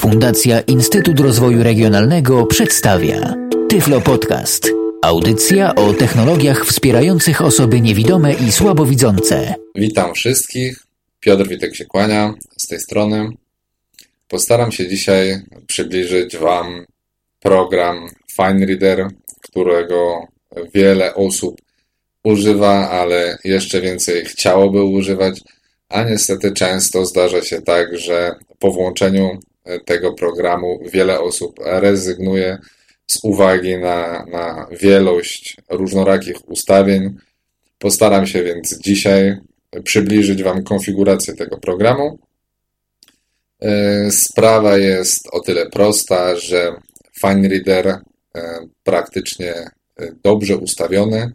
Fundacja Instytut Rozwoju Regionalnego przedstawia Tyflo Podcast. Audycja o technologiach wspierających osoby niewidome i słabowidzące. Witam wszystkich. Piotr Witek się kłania z tej strony. Postaram się dzisiaj przybliżyć Wam program FineReader, którego wiele osób używa, ale jeszcze więcej chciałoby używać, a niestety często zdarza się tak, że po włączeniu tego programu wiele osób rezygnuje z uwagi na, na wielość różnorakich ustawień. Postaram się więc dzisiaj przybliżyć Wam konfigurację tego programu. Sprawa jest o tyle prosta, że FineReader praktycznie dobrze ustawiony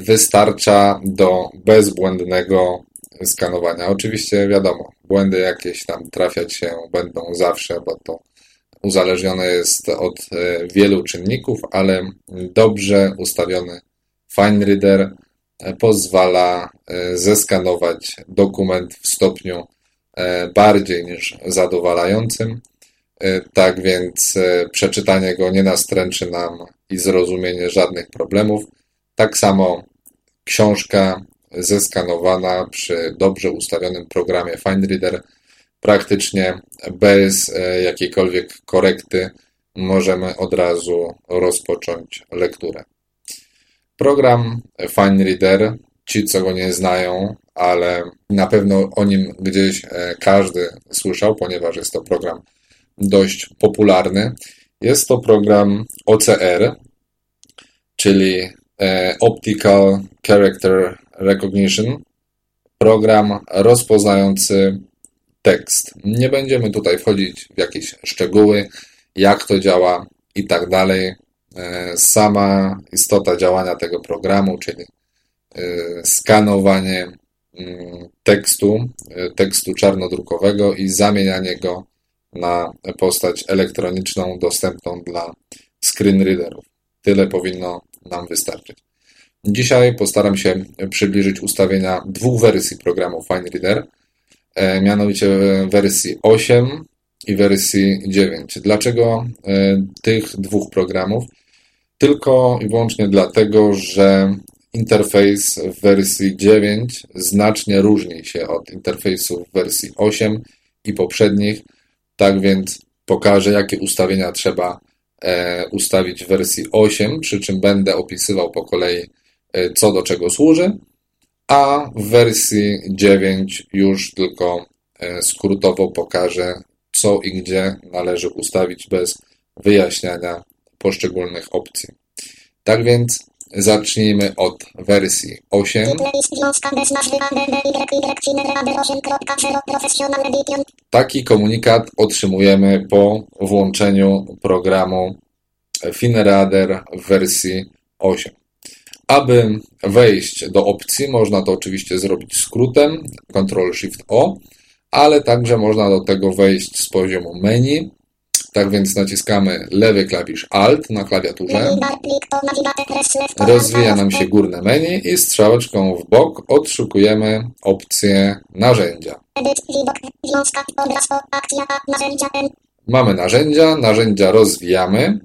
wystarcza do bezbłędnego skanowania. Oczywiście wiadomo, błędy jakieś tam trafiać się będą zawsze, bo to uzależnione jest od wielu czynników, ale dobrze ustawiony FineReader pozwala zeskanować dokument w stopniu bardziej niż zadowalającym. Tak więc przeczytanie go nie nastręczy nam i zrozumienie żadnych problemów. Tak samo książka zeskanowana przy dobrze ustawionym programie FineReader praktycznie bez jakiejkolwiek korekty możemy od razu rozpocząć lekturę. Program FineReader, ci co go nie znają, ale na pewno o nim gdzieś każdy słyszał, ponieważ jest to program dość popularny. Jest to program OCR, czyli Optical Character Recognition, program rozpoznający tekst. Nie będziemy tutaj wchodzić w jakieś szczegóły, jak to działa i tak dalej. Sama istota działania tego programu, czyli skanowanie tekstu, tekstu czarnodrukowego i zamienianie go na postać elektroniczną dostępną dla screenreaderów. Tyle powinno nam wystarczyć. Dzisiaj postaram się przybliżyć ustawienia dwóch wersji programu FineReader, mianowicie wersji 8 i wersji 9. Dlaczego tych dwóch programów? Tylko i wyłącznie dlatego, że interfejs w wersji 9 znacznie różni się od interfejsu w wersji 8 i poprzednich. Tak więc pokażę, jakie ustawienia trzeba ustawić w wersji 8, przy czym będę opisywał po kolei, co do czego służy, a w wersji 9 już tylko skrótowo pokażę, co i gdzie należy ustawić bez wyjaśniania poszczególnych opcji. Tak więc zacznijmy od wersji 8. Taki komunikat otrzymujemy po włączeniu programu FineReader w wersji 8. Aby wejść do opcji, można to oczywiście zrobić skrótem Ctrl-Shift-O, ale także można do tego wejść z poziomu menu. Tak więc naciskamy lewy klawisz Alt na klawiaturze. Rozwija nam się górne menu i strzałeczką w bok odszukujemy opcję narzędzia. Mamy narzędzia, narzędzia rozwijamy.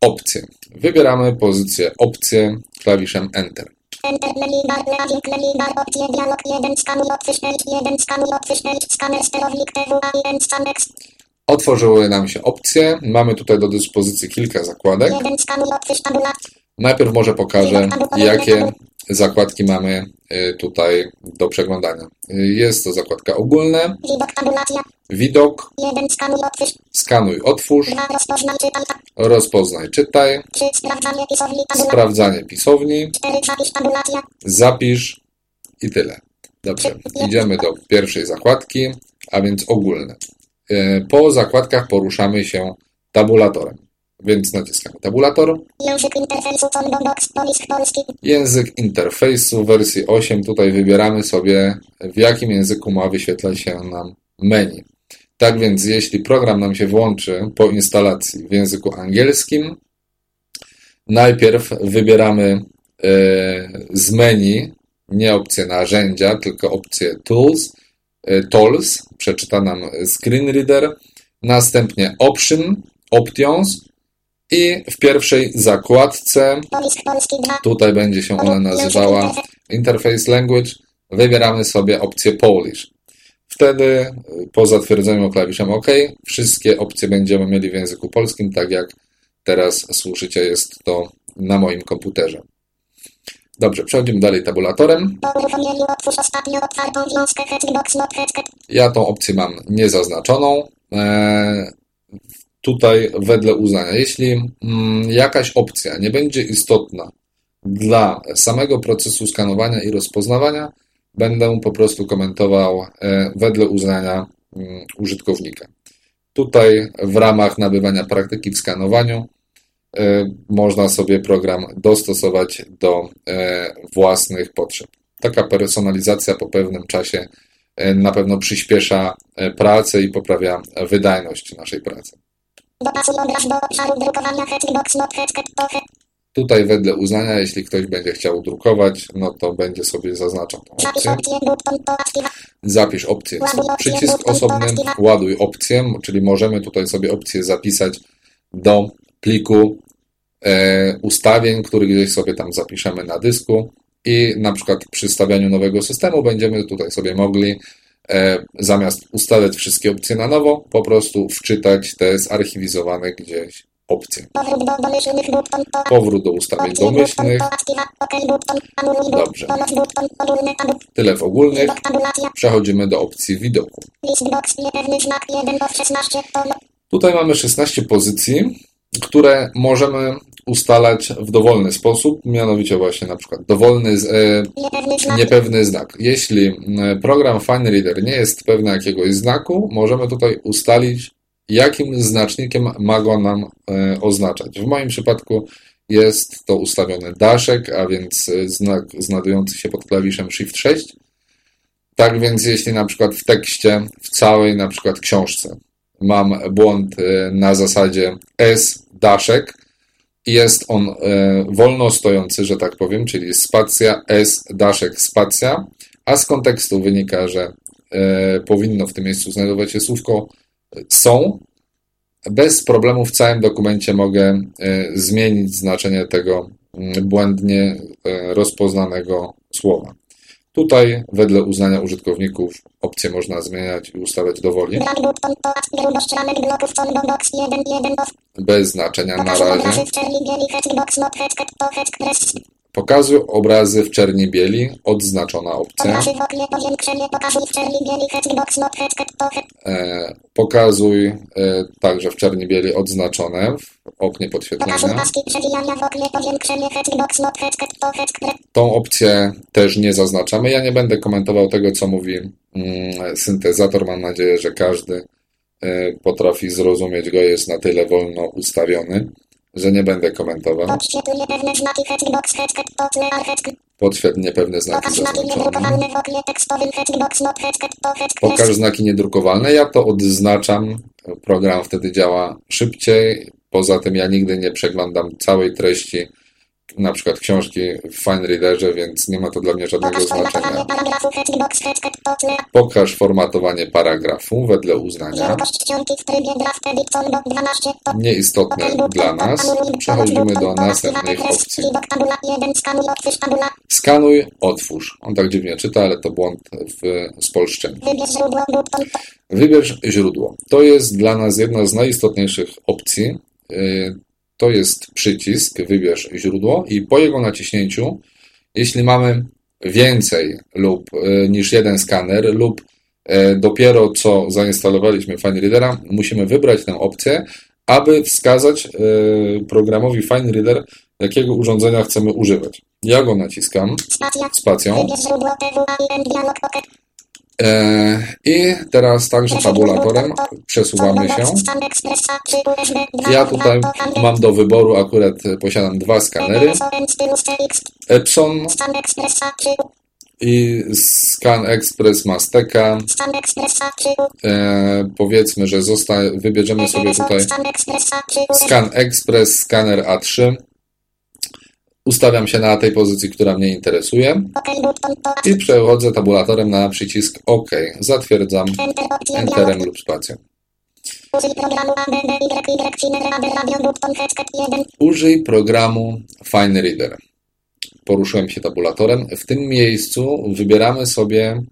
Opcje. Wybieramy pozycję opcje klawiszem Enter. Enter menu bar menu bar opcje dialog 1 skanuj otwórz 1 skanuj skaner sterownik. Otworzyły nam się opcje. Mamy tutaj do dyspozycji kilka zakładek. Najpierw może pokażę, jakie zakładki mamy tutaj do przeglądania. Jest to zakładka ogólne, widok, skanuj, otwórz, rozpoznaj, czytaj, sprawdzanie pisowni, zapisz i tyle. Dobrze, idziemy do pierwszej zakładki, a więc ogólne. Po zakładkach poruszamy się tabulatorem. Więc naciskamy tabulator. Język interfejsu polski. Język interfejsu wersji 8. Tutaj wybieramy sobie w jakim języku ma wyświetlać się nam menu. Tak więc jeśli program nam się włączy po instalacji w języku angielskim, najpierw wybieramy z menu nie opcję narzędzia, tylko opcję Tools tools, przeczyta nam screen reader, następnie option, options i w pierwszej zakładce, tutaj będzie się ona nazywała interface language, wybieramy sobie opcję Polish. Wtedy po zatwierdzeniu klawiszem OK, wszystkie opcje będziemy mieli w języku polskim, tak jak teraz słyszycie, jest to na moim komputerze. Dobrze, przechodzimy dalej tabulatorem. Ja tą opcję mam niezaznaczoną. Tutaj wedle uznania, jeśli mm, jakaś opcja nie będzie istotna dla samego procesu skanowania i rozpoznawania, będę po prostu komentował e, wedle uznania mm, użytkownika. Tutaj w ramach nabywania praktyki w skanowaniu e, można sobie program dostosować do e, własnych potrzeb. Taka personalizacja po pewnym czasie na pewno przyspiesza pracę i poprawia wydajność naszej pracy. Tutaj wedle uznania, jeśli ktoś będzie chciał drukować, no to będzie sobie zaznaczał tą opcję. Zapisz opcję. Przycisk osobny, ładuj opcję, czyli możemy tutaj sobie opcję zapisać do pliku e, ustawień, który gdzieś sobie tam zapiszemy na dysku i na przykład przy stawianiu nowego systemu będziemy tutaj sobie mogli zamiast ustawiać wszystkie opcje na nowo, po prostu wczytać te zarchiwizowane gdzieś opcje. Powrót do ustawień domyślnych. Dobrze. Tyle w ogólnych. Przechodzimy do opcji widoku. Tutaj mamy 16 pozycji, które możemy ustalać w dowolny sposób, mianowicie właśnie na przykład dowolny, e, niepewny znak. Jeśli e, program FineReader nie jest pewny jakiegoś znaku, możemy tutaj ustalić jakim znacznikiem ma go nam e, oznaczać. W moim przypadku jest to ustawiony daszek, a więc e, znak znajdujący się pod klawiszem Shift 6. Tak więc jeśli na przykład w tekście, w całej na przykład książce mam błąd e, na zasadzie S daszek jest on wolno stojący, że tak powiem, czyli spacja S daszek spacja, a z kontekstu wynika, że powinno w tym miejscu znajdować się słówko są. Bez problemu w całym dokumencie mogę e, zmienić znaczenie tego mm, błędnie e, rozpoznanego słowa. Tutaj, wedle uznania użytkowników, opcje można zmieniać i ustawiać dowoli. Bez znaczenia na razie. Pokazuj obrazy w czerni bieli, odznaczona opcja. E, pokazuj e, także w czerni bieli odznaczone w oknie podświetlenia. Tą opcję też nie zaznaczamy. Ja nie będę komentował tego, co mówi mm, syntezator. Mam nadzieję, że każdy e, potrafi zrozumieć go, jest na tyle wolno ustawiony że nie będę komentował. Podświetl niepewne znaki Podświetl niepewne znaki. Pokaż znaki niedrukowalne. Ja to odznaczam. Program wtedy działa szybciej. Poza tym ja nigdy nie przeglądam całej treści na przykład książki w Fine Readerze, więc nie ma to dla mnie żadnego znaczenia. Pokaż formatowanie paragrafu wedle uznania. Nieistotne dla nas. Przechodzimy do następnych opcji. Skanuj, otwórz. On tak dziwnie czyta, ale to błąd w spolszczeniu. Wybierz źródło. To jest dla nas jedna z najistotniejszych opcji y, to jest przycisk, wybierz źródło i po jego naciśnięciu, jeśli mamy więcej lub e, niż jeden skaner lub e, dopiero co zainstalowaliśmy FineReadera, musimy wybrać tę opcję, aby wskazać e, programowi FineReader, jakiego urządzenia chcemy używać. Ja go naciskam. Spacją. E, I teraz także tabulatorem przesuwamy się. Ja tutaj mam do wyboru, akurat posiadam dwa skanery. Epson i Scan Express Masteka. E, powiedzmy, że zosta wybierzemy sobie tutaj Scan Express, skaner A3. Ustawiam się na tej pozycji, która mnie interesuje i przechodzę tabulatorem na przycisk OK. Zatwierdzam Enterem lub spacją. Użyj programu ADDYY Ciner Rader Radio button hashtag 1. Użyj programu Fine Reader. Poruszyłem się tabulatorem. W tym miejscu wybieramy sobie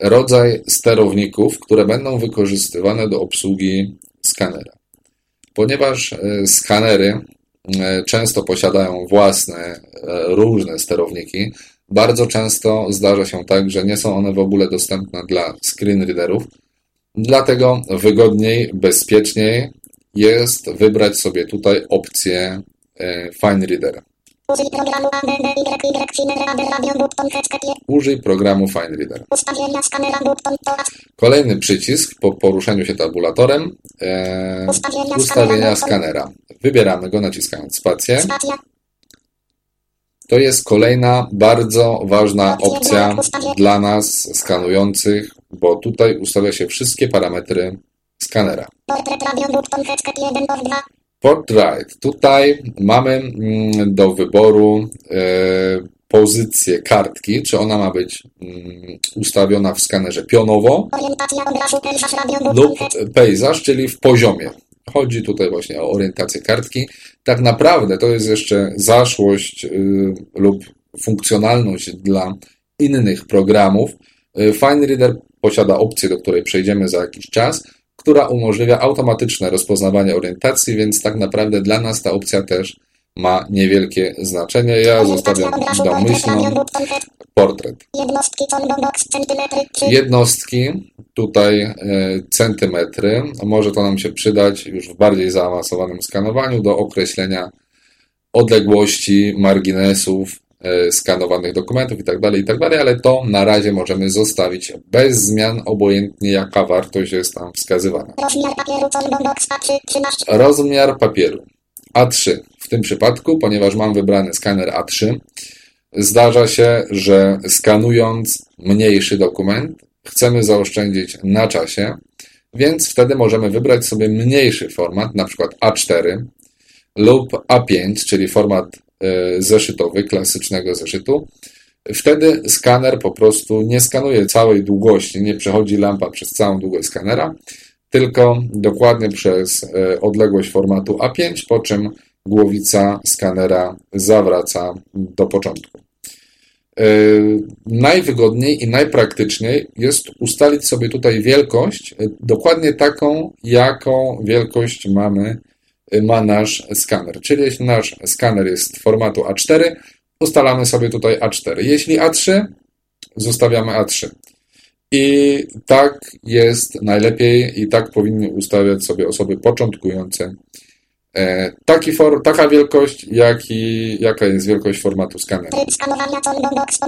rodzaj sterowników, które będą wykorzystywane do obsługi skanera. Ponieważ e, skanery często posiadają własne, e, różne sterowniki, bardzo często zdarza się tak, że nie są one w ogóle dostępne dla screen readerów. Dlatego wygodniej, bezpieczniej jest wybrać sobie tutaj opcję e, Fine Reader. Użyj programu button hashtag 1. Użyj programu Reader. Ustawienia skanera button to Kolejny przycisk po poruszeniu się tabulatorem e, Ustawienia ustawienia skanera. Wybieramy go naciskając spację. stacja. To jest kolejna bardzo ważna opcja dla nas skanujących, bo tutaj ustawia się wszystkie parametry skanera. Portret radio button hashtag 1 of 2. Portrait. Tutaj mamy mm, do wyboru e, pozycję kartki, czy ona ma być mm, ustawiona w skanerze pionowo lub hashtag. pejzaż, czyli w poziomie. Chodzi tutaj właśnie o orientację kartki. Tak naprawdę to jest jeszcze zaszłość y, lub funkcjonalność dla innych programów. Y, Fine Reader posiada opcję, do której przejdziemy za jakiś czas, która umożliwia automatyczne rozpoznawanie orientacji, więc tak naprawdę dla nas ta opcja też ma niewielkie znaczenie. Ja zostawiam domyślną portret. Jednostki combo box centymetry 3. Jednostki, tutaj e, centymetry. Może to nam się przydać już w bardziej zaawansowanym skanowaniu do określenia odległości, marginesów skanowanych dokumentów itd., itd., ale to na razie możemy zostawić bez zmian, obojętnie jaka wartość jest tam wskazywana. Rozmiar papieru combo box A3 13. Rozmiar papieru A3. W tym przypadku, ponieważ mam wybrany skaner A3, zdarza się, że skanując mniejszy dokument, chcemy zaoszczędzić na czasie, więc wtedy możemy wybrać sobie mniejszy format, na przykład A4 lub A5, czyli format e, zeszytowy, klasycznego zeszytu. Wtedy skaner po prostu nie skanuje całej długości, nie przechodzi lampa przez całą długość skanera, tylko dokładnie przez e, odległość formatu A5, po czym głowica skanera zawraca do początku. E, Najwygodniej i najpraktyczniej jest ustalić sobie tutaj wielkość, e, dokładnie taką, jaką wielkość mamy, e, ma nasz skaner. Czyli jeśli nasz skaner jest formatu A4, ustalamy sobie tutaj A4. Jeśli A3, zostawiamy A3. I tak jest najlepiej i tak powinny ustawiać sobie osoby początkujące. E, Taki for, taka wielkość, jak i, jaka jest wielkość formatu skanera. Tryb skanowania box.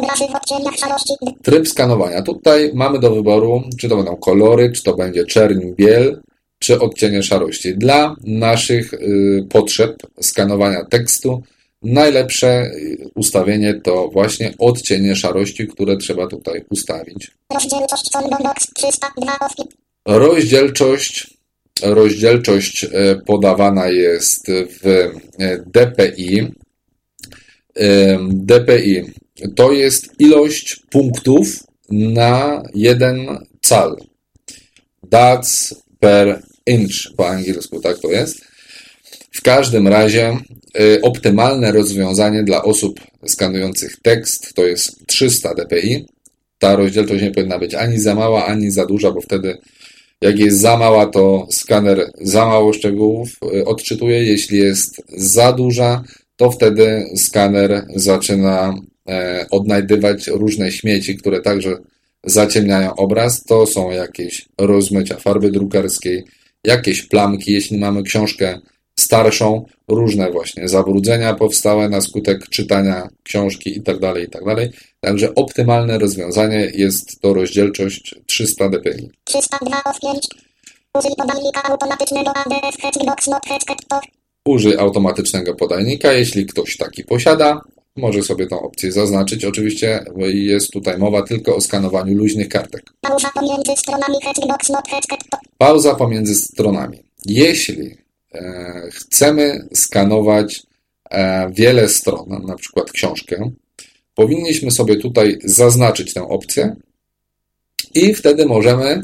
Tryb skanowania. Tutaj mamy do wyboru, czy to będą kolory, czy to będzie czerń, biel, czy odcienie szarości. Dla naszych y, potrzeb skanowania tekstu najlepsze y, ustawienie to właśnie odcienie szarości, które trzeba tutaj ustawić. Rozdzielczość combo box 302 of 5. Rozdzielczość, rozdzielczość e, podawana jest w e, DPI. E, DPI to jest ilość punktów na jeden cal. That's per inch po angielsku, tak to jest. W każdym razie y, optymalne rozwiązanie dla osób skanujących tekst to jest 300 dpi. Ta rozdzielczość nie powinna być ani za mała, ani za duża, bo wtedy jak jest za mała, to skaner za mało szczegółów y, odczytuje. Jeśli jest za duża, to wtedy skaner zaczyna e, odnajdywać różne śmieci, które także zaciemniają obraz. To są jakieś rozmycia farby drukarskiej, jakieś plamki, jeśli mamy książkę starszą, różne właśnie zabrudzenia powstałe na skutek czytania książki itd., itd. Także optymalne rozwiązanie jest to rozdzielczość 300 dpi. 302 of 5. Użyj podajnika automatycznego to. Użyj automatycznego podajnika, jeśli ktoś taki posiada. Może sobie tą opcję zaznaczyć. Oczywiście jest tutaj mowa tylko o skanowaniu luźnych kartek. Pauza pomiędzy stronami Hatchbox Not. Pauza pomiędzy stronami. Jeśli e, chcemy skanować e, wiele stron, na przykład książkę, powinniśmy sobie tutaj zaznaczyć tę opcję i wtedy możemy,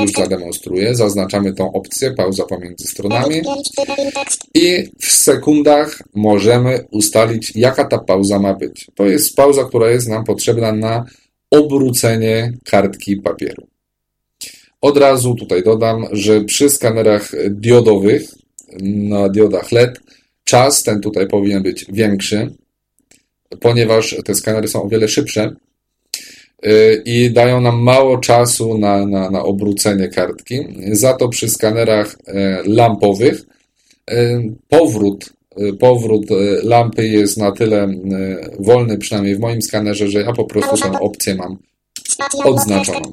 już zademonstruję, zaznaczamy tą opcję, pauza pomiędzy stronami Edit 5 typem tekst. i w sekundach możemy ustalić, jaka ta pauza ma być. To jest pauza, która jest nam potrzebna na obrócenie kartki papieru. Od razu tutaj dodam, że przy skanerach diodowych, na diodach LED, czas ten tutaj powinien być większy, ponieważ te skanery są o wiele szybsze i dają nam mało czasu na, na, na obrócenie kartki. Za to przy skanerach e, lampowych e, powrót, powrót lampy jest na tyle wolny, przynajmniej w moim skanerze, że ja po prostu tę opcję mam odznaczoną.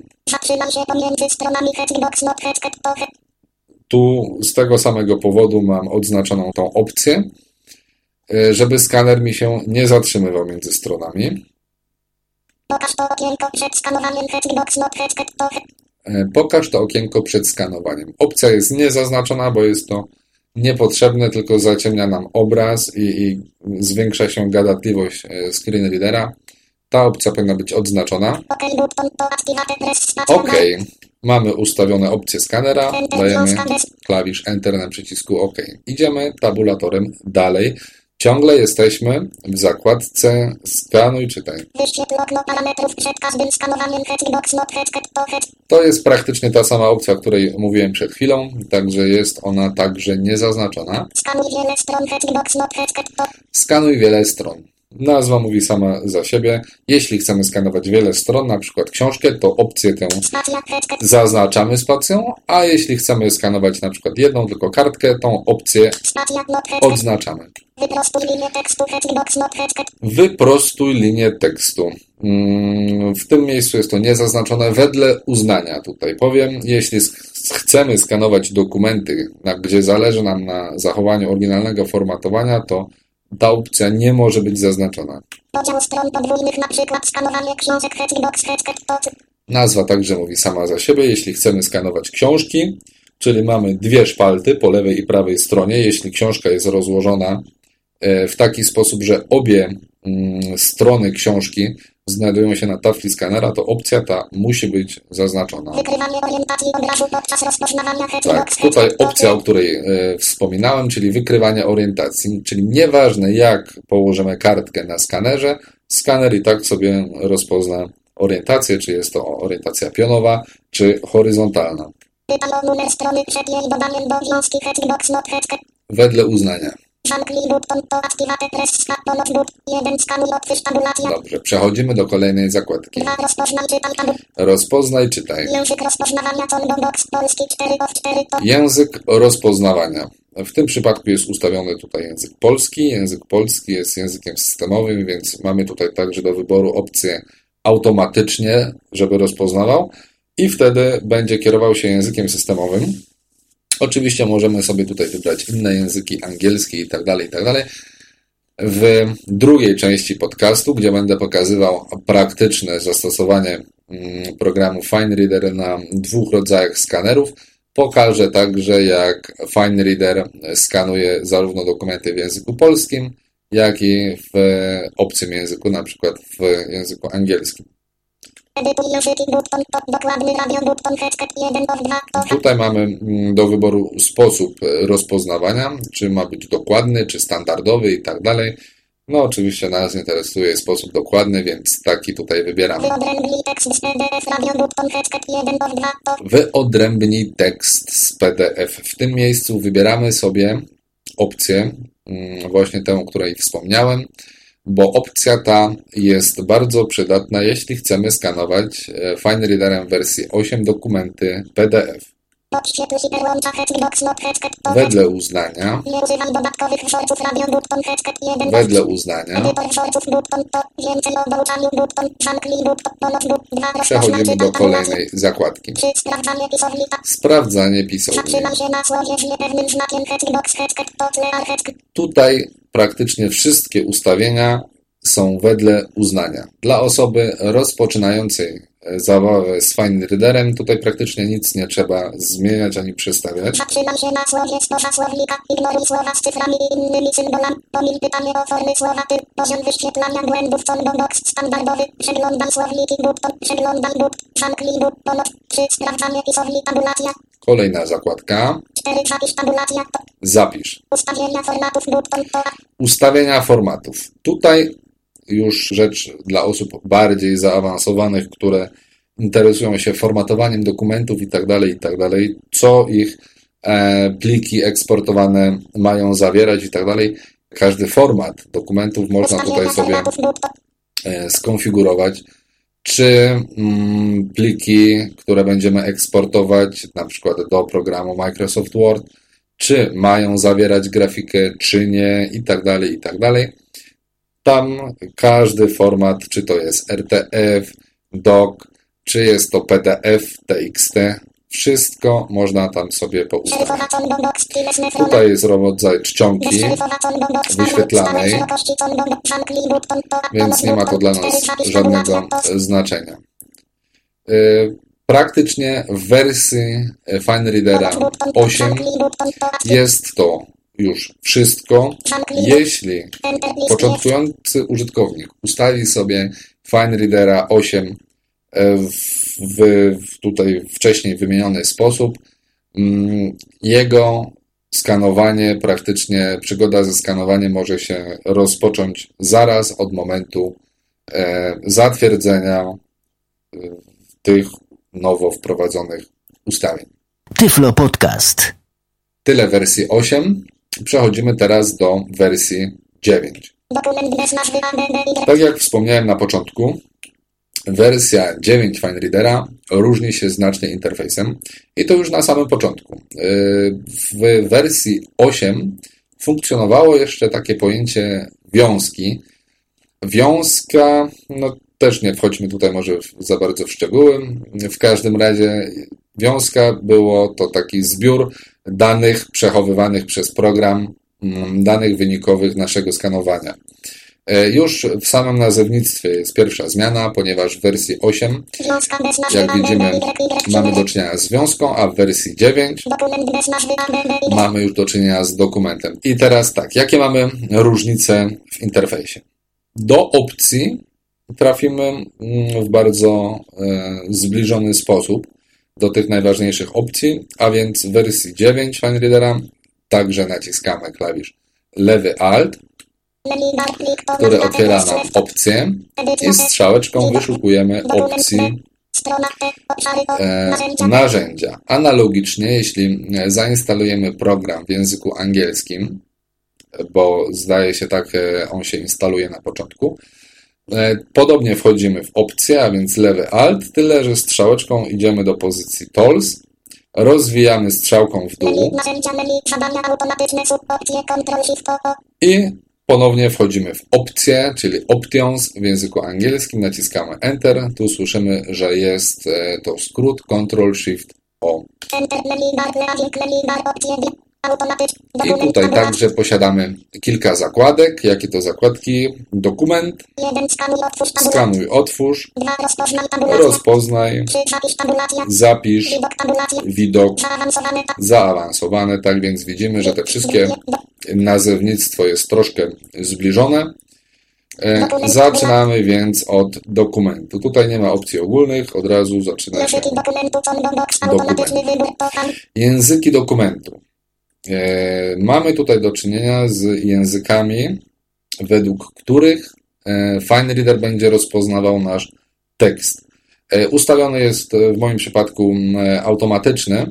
Tu z tego samego powodu mam odznaczoną tą opcję, żeby skaner mi się nie zatrzymywał między stronami. Pokaż to okienko przed skanowaniem not to. E, Pokaż to okienko przed skanowaniem. Opcja jest niezaznaczona, bo jest to niepotrzebne, tylko zaciemnia nam obraz i, i zwiększa się gadatliwość e, screen readera. Ta opcja powinna być odznaczona. OK. Mamy ustawione opcje skanera. Dajemy klawisz Enter na przycisku OK. Idziemy tabulatorem dalej. Ciągle jesteśmy w zakładce Skanuj, czytaj. To jest praktycznie ta sama opcja, o której mówiłem przed chwilą, także jest ona także niezaznaczona. Skanuj wiele stron Nazwa mówi sama za siebie. Jeśli chcemy skanować wiele stron, na przykład książkę, to opcję tę zaznaczamy spacją, a jeśli chcemy skanować na przykład jedną tylko kartkę, tą opcję odznaczamy. Wyprostuj linię tekstu. Mm, W tym miejscu jest to niezaznaczone wedle uznania. Tutaj powiem, jeśli chcemy skanować dokumenty, gdzie zależy nam na zachowaniu oryginalnego formatowania, to ta opcja nie może być zaznaczona. Podział stron podwójnych na przykład skanowanie książek Nazwa także mówi sama za siebie. Jeśli chcemy skanować książki, czyli mamy dwie szpalty po lewej i prawej stronie, jeśli książka jest rozłożona e, w taki sposób, że obie mm, strony książki znajdują się na tafli skanera, to opcja ta musi być zaznaczona. wykrywanie orientacji obrazu podczas rozpoznawania Tak, tutaj opcja, o której e, wspominałem, czyli wykrywanie orientacji, czyli nieważne jak położymy kartkę na skanerze, skaner i tak sobie rozpozna orientację, czy jest to orientacja pionowa, czy horyzontalna, wedle uznania. Zamknij button to activate press stop ponad but. 1 skanuj otwórz tabulacja. Dobrze, przechodzimy do kolejnej zakładki. 2 rozpoznaj czytam tabu. Rozpoznaj, czytaj. Język rozpoznawania combo box polski 4 of 4 to Język rozpoznawania. W tym przypadku jest ustawiony tutaj język polski. Język polski jest językiem systemowym, więc mamy tutaj także do wyboru opcję automatycznie, żeby rozpoznawał i wtedy będzie kierował się językiem systemowym. Oczywiście możemy sobie tutaj wybrać inne języki, angielski i tak dalej, i tak dalej. W drugiej części podcastu, gdzie będę pokazywał praktyczne zastosowanie mm, programu FineReader na dwóch rodzajach skanerów, pokażę także, jak FineReader skanuje zarówno dokumenty w języku polskim, jak i w obcym języku, na przykład w języku angielskim. Edytuj języki button to dokładny radio button Heczket 1 of 2 to Tutaj mamy mm, do wyboru sposób e, rozpoznawania, czy ma być dokładny, czy standardowy i tak dalej. No oczywiście nas interesuje sposób dokładny, więc taki tutaj wybieramy. wyodrębnij tekst z PDF radio button Heczket 1 of 2 to Wyodrębnij tekst z PDF. W tym miejscu wybieramy sobie opcję, mm, właśnie tę, o której wspomniałem, bo opcja ta jest bardzo przydatna, jeśli chcemy skanować e, FineReaderem wersji 8 dokumenty PDF. Wedle uznania, Nie używam dodatkowych wzorców radio button Heczket 1 wedle uznania Edytor wzorców button to więcej o dołączaniu button zamknij button ponad but 2 przechodzimy do kolejnej zakładki. 3 sprawdzanie pisownika Tutaj praktycznie wszystkie ustawienia są wedle uznania. Dla osoby rozpoczynającej zabawę z Fine Readerem tutaj praktycznie nic nie trzeba zmieniać ani przestawiać. Się na słowie spoza słownika. Ignoruj słowa z cyframi i innymi symbolami. Pomij pytanie o formy słowa typ. Poziom wyświetlania błędów combo box standardowy. Przeglądam słowniki. Przeglądam. Zamknij button. 3. Sprawdzanie pisowni tabulacja. Kolejna zakładka. 4. Zapisz tabulacja. Zapisz. ustawienia formatów Ustawienia formatów. Tutaj już rzecz dla osób bardziej zaawansowanych, które interesują się formatowaniem dokumentów i tak dalej, i tak dalej, co ich e, pliki eksportowane mają zawierać i tak dalej. Każdy format dokumentów można tutaj sobie e, skonfigurować, czy mm, pliki, które będziemy eksportować, na przykład do programu Microsoft Word, czy mają zawierać grafikę, czy nie, i tak dalej, i tak dalej. Tam każdy format, czy to jest RTF, DOC, czy jest to PDF, TXT, wszystko można tam sobie poustawić. Tutaj jest rodzaj czcionki, wyświetlanej, więc nie ma to dla nas żadnego znaczenia. Y, Praktycznie w wersji Fine Readera 8 jest to już wszystko. Jeśli początkujący użytkownik ustawi sobie Fine Readera 8 e, w, w tutaj wcześniej wymieniony sposób, mm, jego skanowanie, praktycznie przygoda ze skanowaniem może się rozpocząć zaraz od momentu e, zatwierdzenia e, tych nowo wprowadzonych ustawień. Tyflo Podcast. Tyle wersji 8. Przechodzimy teraz do wersji 9. Dokument bez nazwy ADD. Tak jak wspomniałem na początku, wersja 9 Fine Readera różni się znacznie interfejsem i to już na samym początku. W wersji 8 funkcjonowało jeszcze takie pojęcie wiązki. Wiązka, no też nie wchodźmy tutaj może za bardzo w szczegóły. W każdym razie wiązka było to taki zbiór danych przechowywanych przez program, mm, danych wynikowych naszego skanowania. E, Już w samym nazewnictwie jest pierwsza zmiana, ponieważ w wersji 8, Wiązka bez nazwy jak widzimy, mamy do czynienia z wiązką, a w wersji 9 Dokument bez nazwy ADD. mamy już do czynienia z dokumentem. I teraz tak, jakie mamy różnice w interfejsie? Do opcji trafimy mm, w bardzo e, zbliżony sposób do tych najważniejszych opcji, a więc w wersji 9 Fine Readera także naciskamy klawisz lewy Alt, który otwiera nam opcję i strzałeczką wyszukujemy opcji E. Narzędzia. Analogicznie, jeśli zainstalujemy program w języku angielskim, bo zdaje się tak, e, on się instaluje na początku, podobnie wchodzimy w opcję, a więc lewy alt, tyle że strzałeczką idziemy do pozycji tools, rozwijamy strzałką w dół. I ponownie wchodzimy w opcję, czyli options w języku angielskim, naciskamy Enter, tu słyszymy, że jest e, to skrót Ctrl Shift O. I Dokument tutaj także posiadamy kilka zakładek. Jakie to zakładki? Dokument, skanuj otwórz rozpoznaj zapisz Widok widok, Zaawansowane. Tak więc widzimy, że te wszystkie nazewnictwo jest troszkę zbliżone. E, Zaczynamy więc od dokumentu. Tutaj nie ma opcji ogólnych, od razu zaczyna się. Kocham. Języki dokumentu. E, Mamy tutaj do czynienia z językami, według których Fine Reader będzie rozpoznawał nasz tekst. E, Ustawiony jest e, w moim przypadku automatyczny,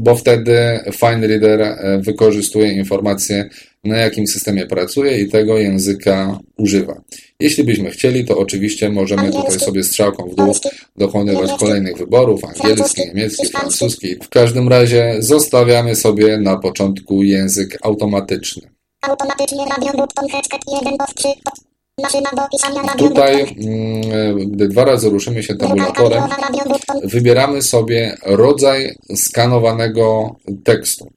bo wtedy Fine Reader wykorzystuje informacje, na jakim systemie pracuje i tego języka używa. Jeśli byśmy chcieli, to oczywiście możemy tutaj sobie strzałką w dół dokonywać kolejnych wyborów, angielski, niemiecki, francuski. W każdym razie zostawiamy sobie na początku język automatyczny. Automatycznie radio button headset 1 of 3. Maszyna do pisania radio Tutaj, button. mm, gdy dwa razy ruszymy się tabulatorem, wybieramy sobie rodzaj skanowanego tekstu.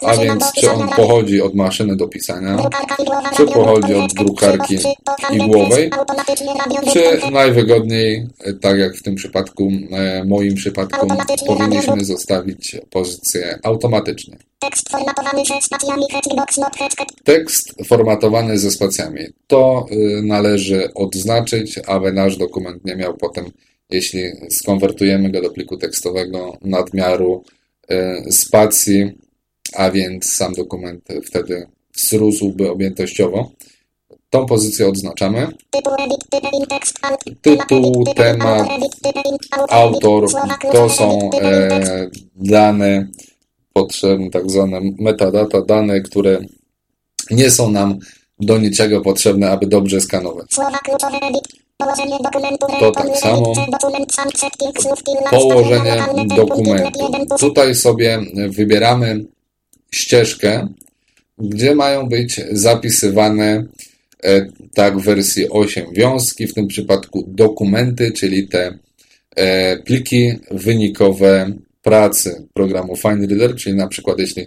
A więc czy on pochodzi od maszyny do pisania, czy pochodzi od drukarki igłowej, czy najwygodniej, tak jak w tym przypadku, e, moim przypadku, powinniśmy zostawić pozycję automatycznie. Tekst formatowany ze spacjami Hatchbox not Hatchet. Tekst formatowany ze spacjami. To y, należy odznaczyć, aby nasz dokument nie miał potem, jeśli skonwertujemy go do pliku tekstowego, nadmiaru spacji, a więc sam dokument wtedy wzrósłby objętościowo. Tą pozycję odznaczamy. Tytuł temat, autor to są e, dane potrzebne, tak zwane metadata, dane, które nie są nam do niczego potrzebne, aby dobrze skanować. To tak samo. Położenie dokumentu. Tutaj sobie wybieramy ścieżkę, gdzie mają być zapisywane e, tak w wersji 8 wiązki, w tym przypadku dokumenty, czyli te e, pliki wynikowe pracy programu FineReader, czyli na przykład jeśli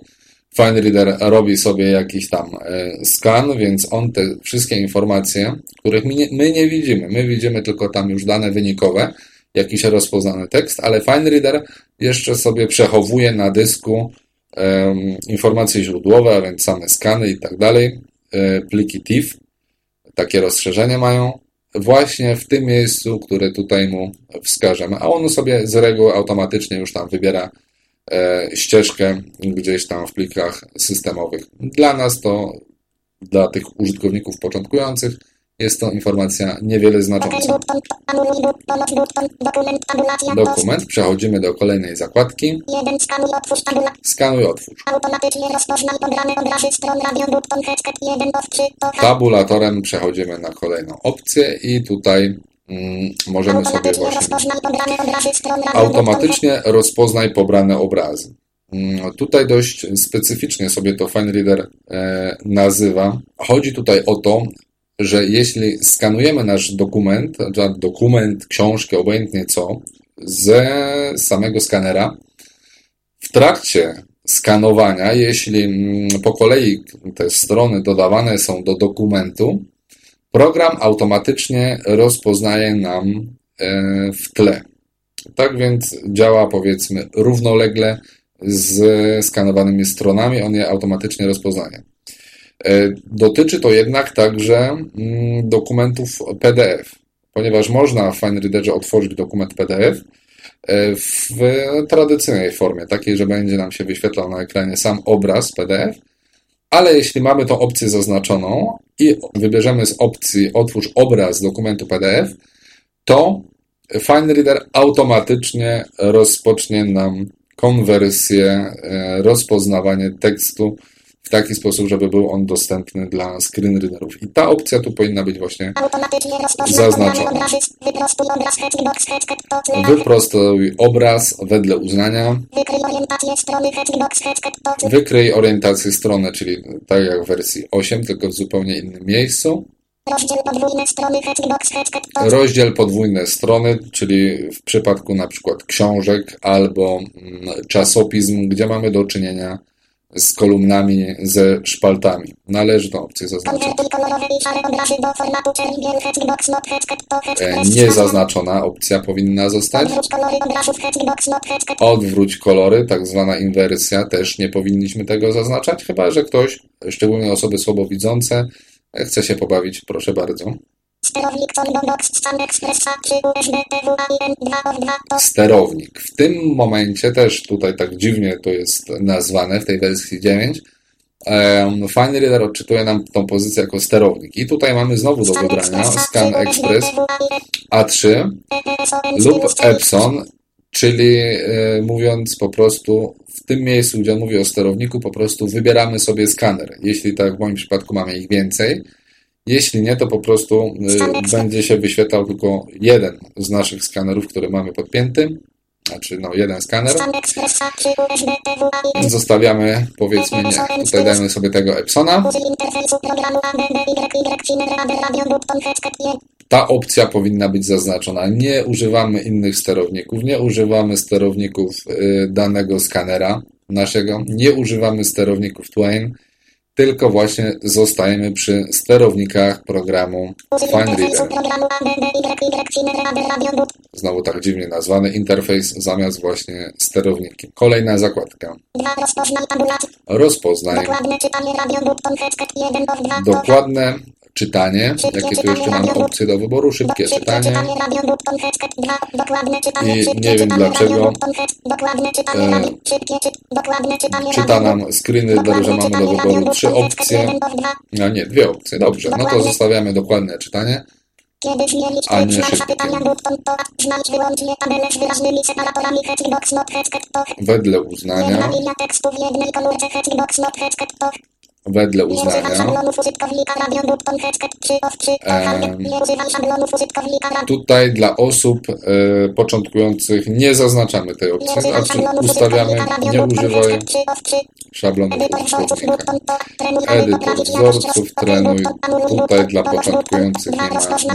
FineReader robi sobie jakiś tam e, skan, więc on te wszystkie informacje, których my nie, my nie widzimy, my widzimy tylko tam już dane wynikowe, jakiś rozpoznany tekst, ale FineReader jeszcze sobie przechowuje na dysku informacje źródłowe, a więc same skany i tak dalej, e, pliki TIFF, takie rozszerzenie mają, właśnie w tym miejscu, które tutaj mu wskażemy, a on sobie z reguły automatycznie już tam wybiera e, ścieżkę gdzieś tam w plikach systemowych. Dla nas to, dla tych użytkowników początkujących, jest to informacja niewiele znacząca. dokument, przechodzimy do kolejnej zakładki, skanuj, otwórz Tabulatorem przechodzimy na kolejną opcję i tutaj mm, możemy sobie właśnie automatycznie rozpoznaj pobrane obrazy. Mm, Tutaj dość specyficznie sobie to FineReader e, nazywa. Chodzi tutaj o to, że jeśli skanujemy nasz dokument, dokument, książkę, obojętnie co, ze samego skanera, w trakcie skanowania, jeśli mm, po kolei te strony dodawane są do dokumentu, program automatycznie rozpoznaje nam e, w tle. Tak więc działa powiedzmy równolegle z skanowanymi stronami, on je automatycznie rozpoznaje. E, Dotyczy to jednak także mm, dokumentów PDF, ponieważ można w FineReaderze otworzyć dokument PDF e, w tradycyjnej formie, takiej, że będzie nam się wyświetlał na ekranie sam obraz PDF, ale jeśli mamy tą opcję zaznaczoną i wybierzemy z opcji Otwórz obraz dokumentu PDF, to FineReader automatycznie rozpocznie nam konwersję, e, rozpoznawanie tekstu w taki sposób, żeby był on dostępny dla screenreaderów. I ta opcja tu powinna być właśnie obrazy, wyprostuj obraz, wedle uznania, wykryj orientację strony, czyli tak jak w wersji 8, tylko w zupełnie innym miejscu. rozdział podwójne strony, Rozdziel podwójne strony, czyli w przypadku na przykład książek albo mm, czasopism, gdzie mamy do czynienia z kolumnami, ze szpaltami. Należy tą opcję zaznaczyć. E, hashtag, Niezaznaczona opcja powinna zostać. Kolory Odwróć kolory, tak zwana inwersja, też nie powinniśmy tego zaznaczać, chyba że ktoś, szczególnie osoby słabowidzące, e, chce się pobawić, proszę bardzo. Sterownik, combo box, scan expressa, 3 USB, PWAIN, 2 of 2, to sterownik. W tym momencie też tutaj tak dziwnie to jest nazwane w tej wersji 9. Um, FineReader odczytuje nam tą pozycję jako sterownik. I tutaj mamy znowu do wybrania Scan Express A3 lub Epson, czyli e, mówiąc po prostu w tym miejscu, gdzie on mówi o sterowniku, po prostu wybieramy sobie skaner. Jeśli tak w moim przypadku mamy ich więcej, jeśli nie, to po prostu e, będzie się wyświetlał tylko jeden z naszych skanerów, który mamy podpięty, znaczy no jeden skaner. Scan expressa, 3 USB, PWAIN, Zostawiamy, powiedzmy nie, tutaj dajmy sobie tego Epsona. użyj interfejsu programu ABBYY, Ciner, Rader, Radio, button, hashtag, 1, Ta opcja powinna być zaznaczona. Nie używamy innych sterowników, nie używamy sterowników y, danego skanera. naszego, nie używamy sterowników Twain, tylko właśnie zostajemy przy sterownikach programu FineReader. Znowu tak dziwnie nazwany interfejs zamiast właśnie sterowniki. Kolejna zakładka. Rozpoznaj. Dokładne czytanie. Jakie tu jeszcze mamy opcje do wyboru? Szybkie czytanie. I nie wiem dlaczego e, czyta nam screenreader, że mamy do wyboru trzy opcje. A nie, dwie opcje. Dobrze, no to zostawiamy dokładne czytanie. Kiedy zmienić A nie szybkie. Wedle uznania, wedle uznania. szablonów użytkownika Radio button Hexket 3 of 3 Em. Nie używam szablonów użytkownika Radio Tutaj dla osób e, początkujących nie zaznaczamy tej opcji, znaczy ustawiamy nie używaj Hexket 3 of 3 szablonów aby Edytor wzorców, trenuj. Tutaj dla początkujących nie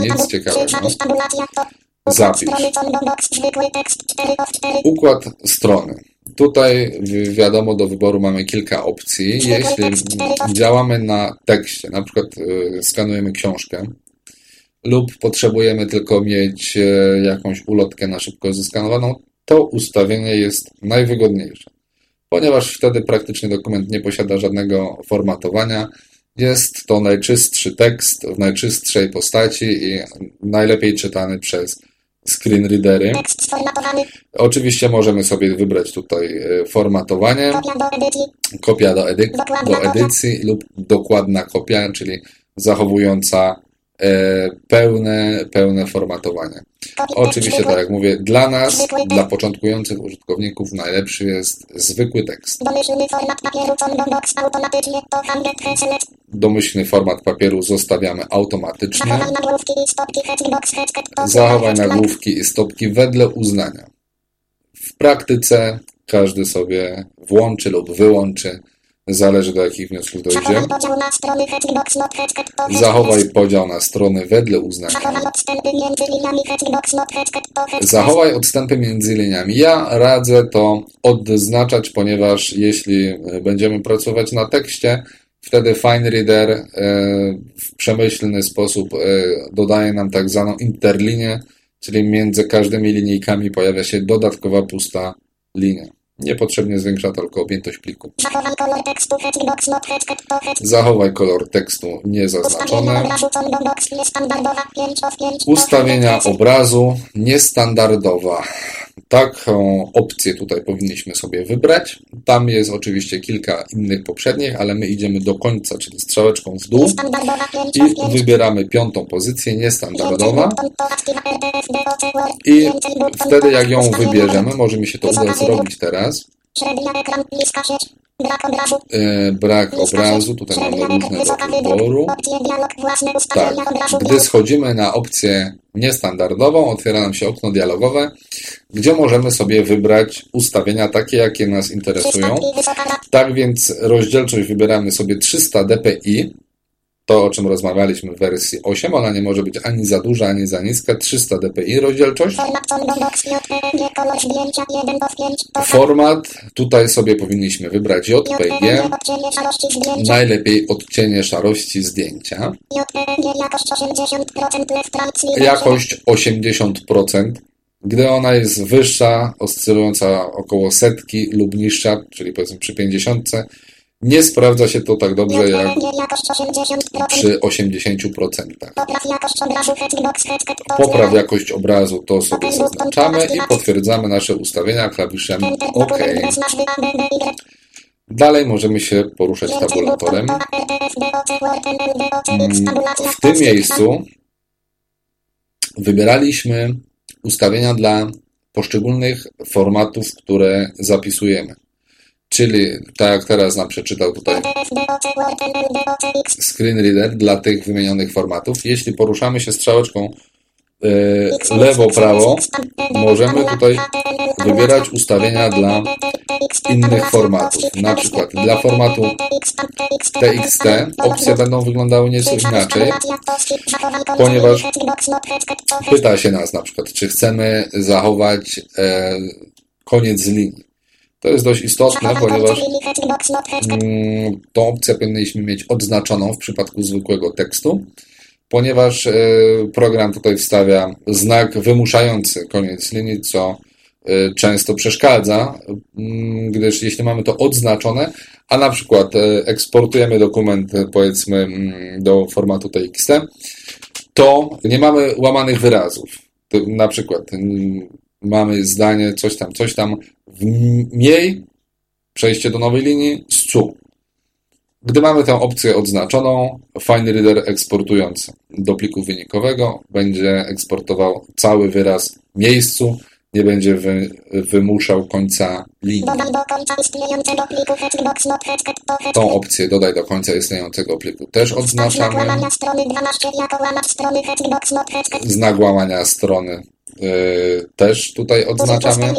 ma nic ciekawego. zapisz tabulacja to Zapisz. Strony combo box, zwykły tekst 4 of 4 Układ strony. Tutaj wi- wiadomo do wyboru mamy kilka opcji. Jeśli działamy na tekście, na przykład e, skanujemy książkę lub potrzebujemy tylko mieć e, jakąś ulotkę na szybko zeskanowaną, to ustawienie jest najwygodniejsze, ponieważ wtedy praktycznie dokument nie posiada żadnego formatowania. Jest to najczystszy tekst w najczystszej postaci i najlepiej czytany przez Tekst sformatowany. Oczywiście możemy sobie wybrać tutaj e, formatowanie, Kopia do edycji. Kopia do, edy do edycji lub dokładna kopia, czyli zachowująca pełne, pełne formatowanie. Oczywiście, tak jak mówię, dla nas, dla początkujących użytkowników najlepszy jest zwykły tekst. Domyślny format papieru combo box automatycznie to handel select Domyślny format papieru zostawiamy automatycznie. Zachowaj nagłówki i stopki Zachowaj nagłówki i stopki wedle uznania. W praktyce każdy sobie włączy lub wyłączy, zależy do jakich wniosków dojdzie. Zachowaj podział na strony wedle uznania. Zachowaj odstępy między liniami. Ja radzę to odznaczać, ponieważ jeśli e, będziemy pracować na tekście, wtedy FineReader e, w przemyślny sposób e, dodaje nam tak zwaną interlinię, czyli między każdymi linijkami pojawia się dodatkowa pusta linia. Niepotrzebnie zwiększa tylko objętość pliku. Zachowaj kolor tekstu Hexbox not. Zachowaj kolor tekstu niezaznaczone. obrazu combo box niestandardowa 5 of 5 to Ustawienia obrazu niestandardowa. Taką opcję tutaj powinniśmy sobie wybrać. Tam jest oczywiście kilka innych poprzednich, ale my idziemy do końca, czyli strzałeczką w dół Niestandardowa 5 i of 5 wybieramy piątą pozycję, niestandardowa. I wtedy jak ją wybierzemy, może mi się to uda zrobić teraz. Brak obrazu. E, Brak obrazu, tutaj mamy różne do wyboru. Tak, gdy schodzimy na opcję niestandardową, otwiera nam się okno dialogowe, gdzie możemy sobie wybrać ustawienia takie, jakie nas interesują. Tak więc rozdzielczość wybieramy sobie 300 dpi, to o czym rozmawialiśmy w wersji 8, ona nie może być ani za duża, ani za niska, 300 dpi rozdzielczość. format combo box JPG, kolor zdjęcia 1 of 5 to Format, tutaj sobie powinniśmy wybrać. JPG, najlepiej odcienie szarości zdjęcia, JPG, jakość 80% left right sleeve. jakość 80%, gdy ona jest wyższa, oscylująca około setki lub niższa, czyli powiedzmy przy 50, nie sprawdza się to tak dobrze jak JPG, jakość 80%. przy 80%. Popraw jakość obrazu to Popraw jakość obrazu, to sobie zaznaczamy i potwierdzamy nasze ustawienia klawiszem OK. Dalej możemy się poruszać tabulatorem. W tym miejscu wybieraliśmy ustawienia dla poszczególnych formatów, które zapisujemy. Czyli tak jak teraz nam przeczytał tutaj screen reader dla tych wymienionych formatów. Jeśli poruszamy się strzałeczką e, lewo-prawo, możemy tutaj wybierać ustawienia dla innych formatów. Na przykład dla formatu TXT opcje będą wyglądały nieco inaczej, ponieważ pyta się nas na przykład, czy chcemy zachować e, koniec linii. To jest dość istotne, ponieważ mm, tą opcję powinniśmy mieć odznaczoną w przypadku zwykłego tekstu, ponieważ e, program tutaj wstawia znak wymuszający koniec linii, co e, często przeszkadza, mm, gdyż jeśli mamy to odznaczone, a na przykład e, eksportujemy dokument powiedzmy mm, do formatu TXT, to nie mamy łamanych wyrazów. To na przykład mamy zdanie coś tam, coś tam w mniej, przejście do nowej linii, z cu. Gdy mamy tę opcję odznaczoną, FineReader eksportując do pliku wynikowego będzie eksportował cały wyraz miejscu, nie będzie wy, wymuszał końca linii. Tą opcję dodaj do końca istniejącego pliku też odznaczamy. Znak łamania strony też tutaj odznaczamy.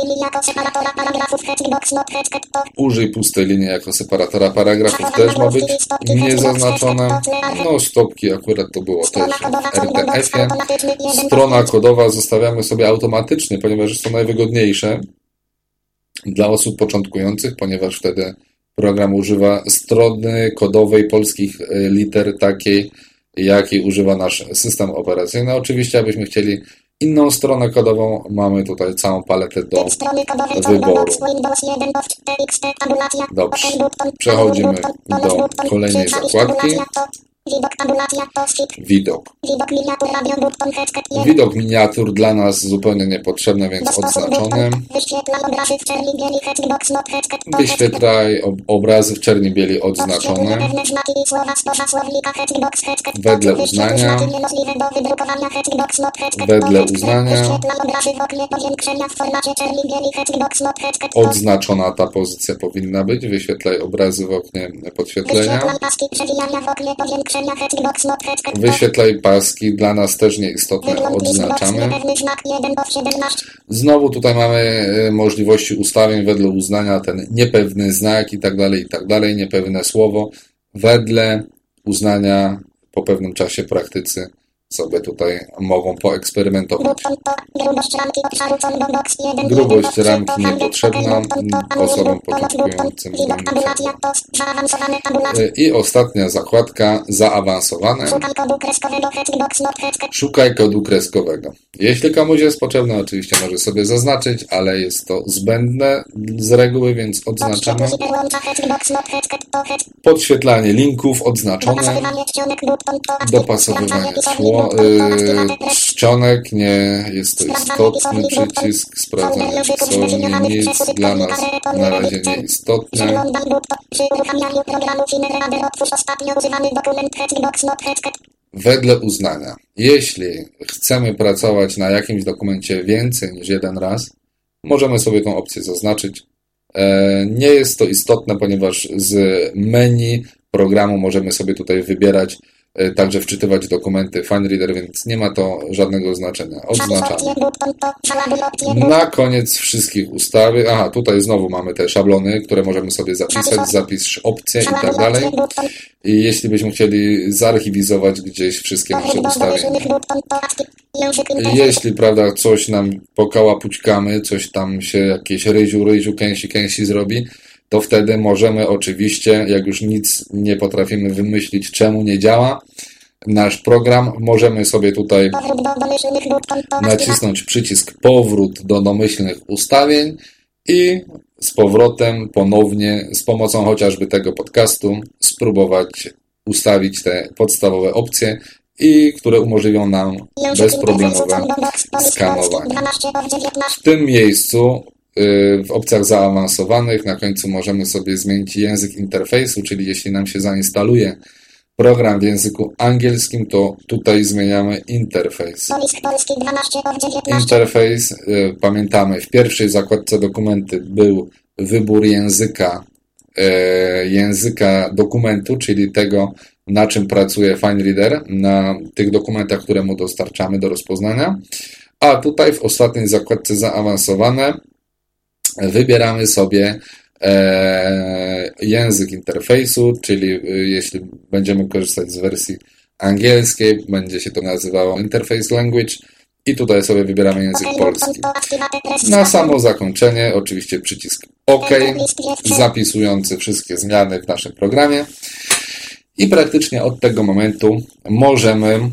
Użyj pustej linii jako separatora paragrafów też ma być niezaznaczone. No stopki akurat to było też w RTF-ie. Strona kodowa zostawiamy sobie automatycznie, ponieważ jest to najwygodniejsze dla osób początkujących, ponieważ wtedy program używa strony kodowej polskich yy, liter takiej, jakiej używa nasz system operacyjny. Oczywiście, abyśmy chcieli inną stronę kodową, mamy tutaj całą paletę do wyboru. Dobrze, przechodzimy do kolejnej zakładki. Widok, tabulacja, Widok. Widok miniatur, radio, button, Widok miniatur dla nas zupełnie niepotrzebny, więc odznaczony. Wyświetlaj obrazy w czerni bieli, box, not, Wyświetlaj obrazy w czerni bieli odznaczone. Wedle uznania. Wedle uznania. Odznaczona ta pozycja powinna być. Wyświetlaj obrazy w oknie podświetlenia. Wyświetlaj paski, dla nas też nieistotne, odznaczamy. Znowu tutaj mamy e, możliwości ustawień wedle uznania, ten niepewny znak i tak dalej, i tak dalej, niepewne słowo, wedle uznania po pewnym czasie praktycy sobie tutaj mogą poeksperymentować. Grubość ramki niepotrzebna osobom początkującym. I ostatnia zakładka, zaawansowane. Szukaj kodu kreskowego. Jeśli komuś jest potrzebne, oczywiście może sobie zaznaczyć, ale jest to zbędne z reguły, więc odznaczamy. Podświetlanie linków odznaczone. Dopasowywanie słów Y, czcionek, nie jest to istotny przycisk, sprawdzania pisowni, nic dla nas na razie nie istotne. Wedle uznania, jeśli chcemy pracować na jakimś dokumencie więcej niż jeden raz, możemy sobie tą opcję zaznaczyć. E, nie jest to istotne, ponieważ z menu programu możemy sobie tutaj wybierać także wczytywać dokumenty FineReader, więc nie ma to żadnego znaczenia. Odznaczamy. Na koniec wszystkich ustawy, aha, tutaj znowu mamy te szablony, które możemy sobie zapisać, zapisz opcje i tak dalej. I jeśli byśmy chcieli zarchiwizować gdzieś wszystkie nasze ustawienia. Jeśli, prawda, coś nam pokałapućkamy, coś tam się jakieś ryziu, ryziu, kęsi, kęsi zrobi, to wtedy możemy oczywiście, jak już nic nie potrafimy wymyślić, czemu nie działa, nasz program, możemy sobie tutaj nacisnąć przycisk powrót do domyślnych ustawień i z powrotem ponownie z pomocą chociażby tego podcastu spróbować ustawić te podstawowe opcje i które umożliwią nam bezproblemowe skanowanie. W tym miejscu w opcjach zaawansowanych na końcu możemy sobie zmienić język interfejsu, czyli jeśli nam się zainstaluje program w języku angielskim, to tutaj zmieniamy interfejs. Interfejs, y, pamiętamy, w pierwszej zakładce dokumenty był wybór języka, y, języka dokumentu, czyli tego, na czym pracuje FineReader, na tych dokumentach, które mu dostarczamy do rozpoznania. A tutaj w ostatniej zakładce zaawansowane wybieramy sobie e, język interfejsu, czyli e, jeśli będziemy korzystać z wersji angielskiej, będzie się to nazywało Interface Language, i tutaj sobie wybieramy język polski. Na samo zakończenie oczywiście przycisk OK, zapisujący wszystkie zmiany w naszym programie i praktycznie od tego momentu możemy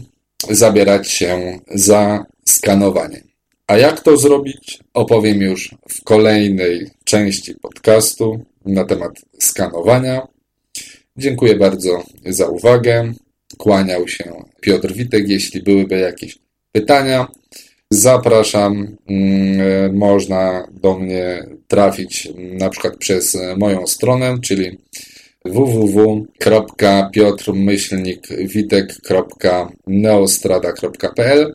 zabierać się za skanowanie. A jak to zrobić, opowiem już w kolejnej części podcastu na temat skanowania. Dziękuję bardzo za uwagę. Kłaniał się Piotr Witek. Jeśli byłyby jakieś pytania, zapraszam. Mm, można do mnie trafić na przykład przez moją stronę, czyli www.piotrmyślnikwitek.neostrada.pl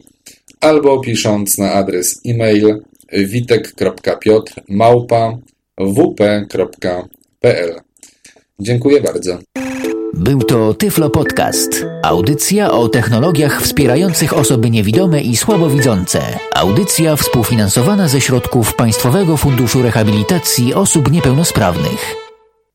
albo pisząc na adres e-mail witek.piotr.wp.pl Dziękuję bardzo. Był to Tyflo Podcast. Audycja o technologiach wspierających osoby niewidome i słabowidzące. Audycja współfinansowana ze środków Państwowego Funduszu Rehabilitacji Osób Niepełnosprawnych.